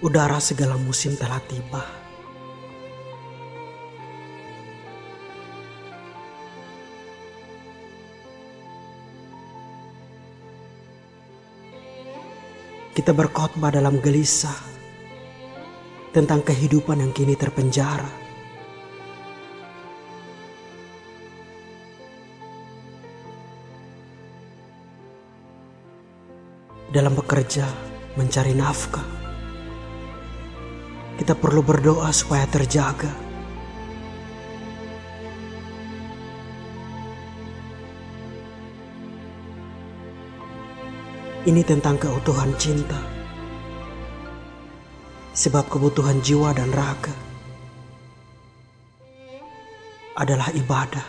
Udara segala musim telah tiba. Kita berkhotbah dalam gelisah tentang kehidupan yang kini terpenjara. Dalam bekerja, mencari nafkah, kita perlu berdoa supaya terjaga. Ini tentang keutuhan cinta. Sebab kebutuhan jiwa dan raga adalah ibadah.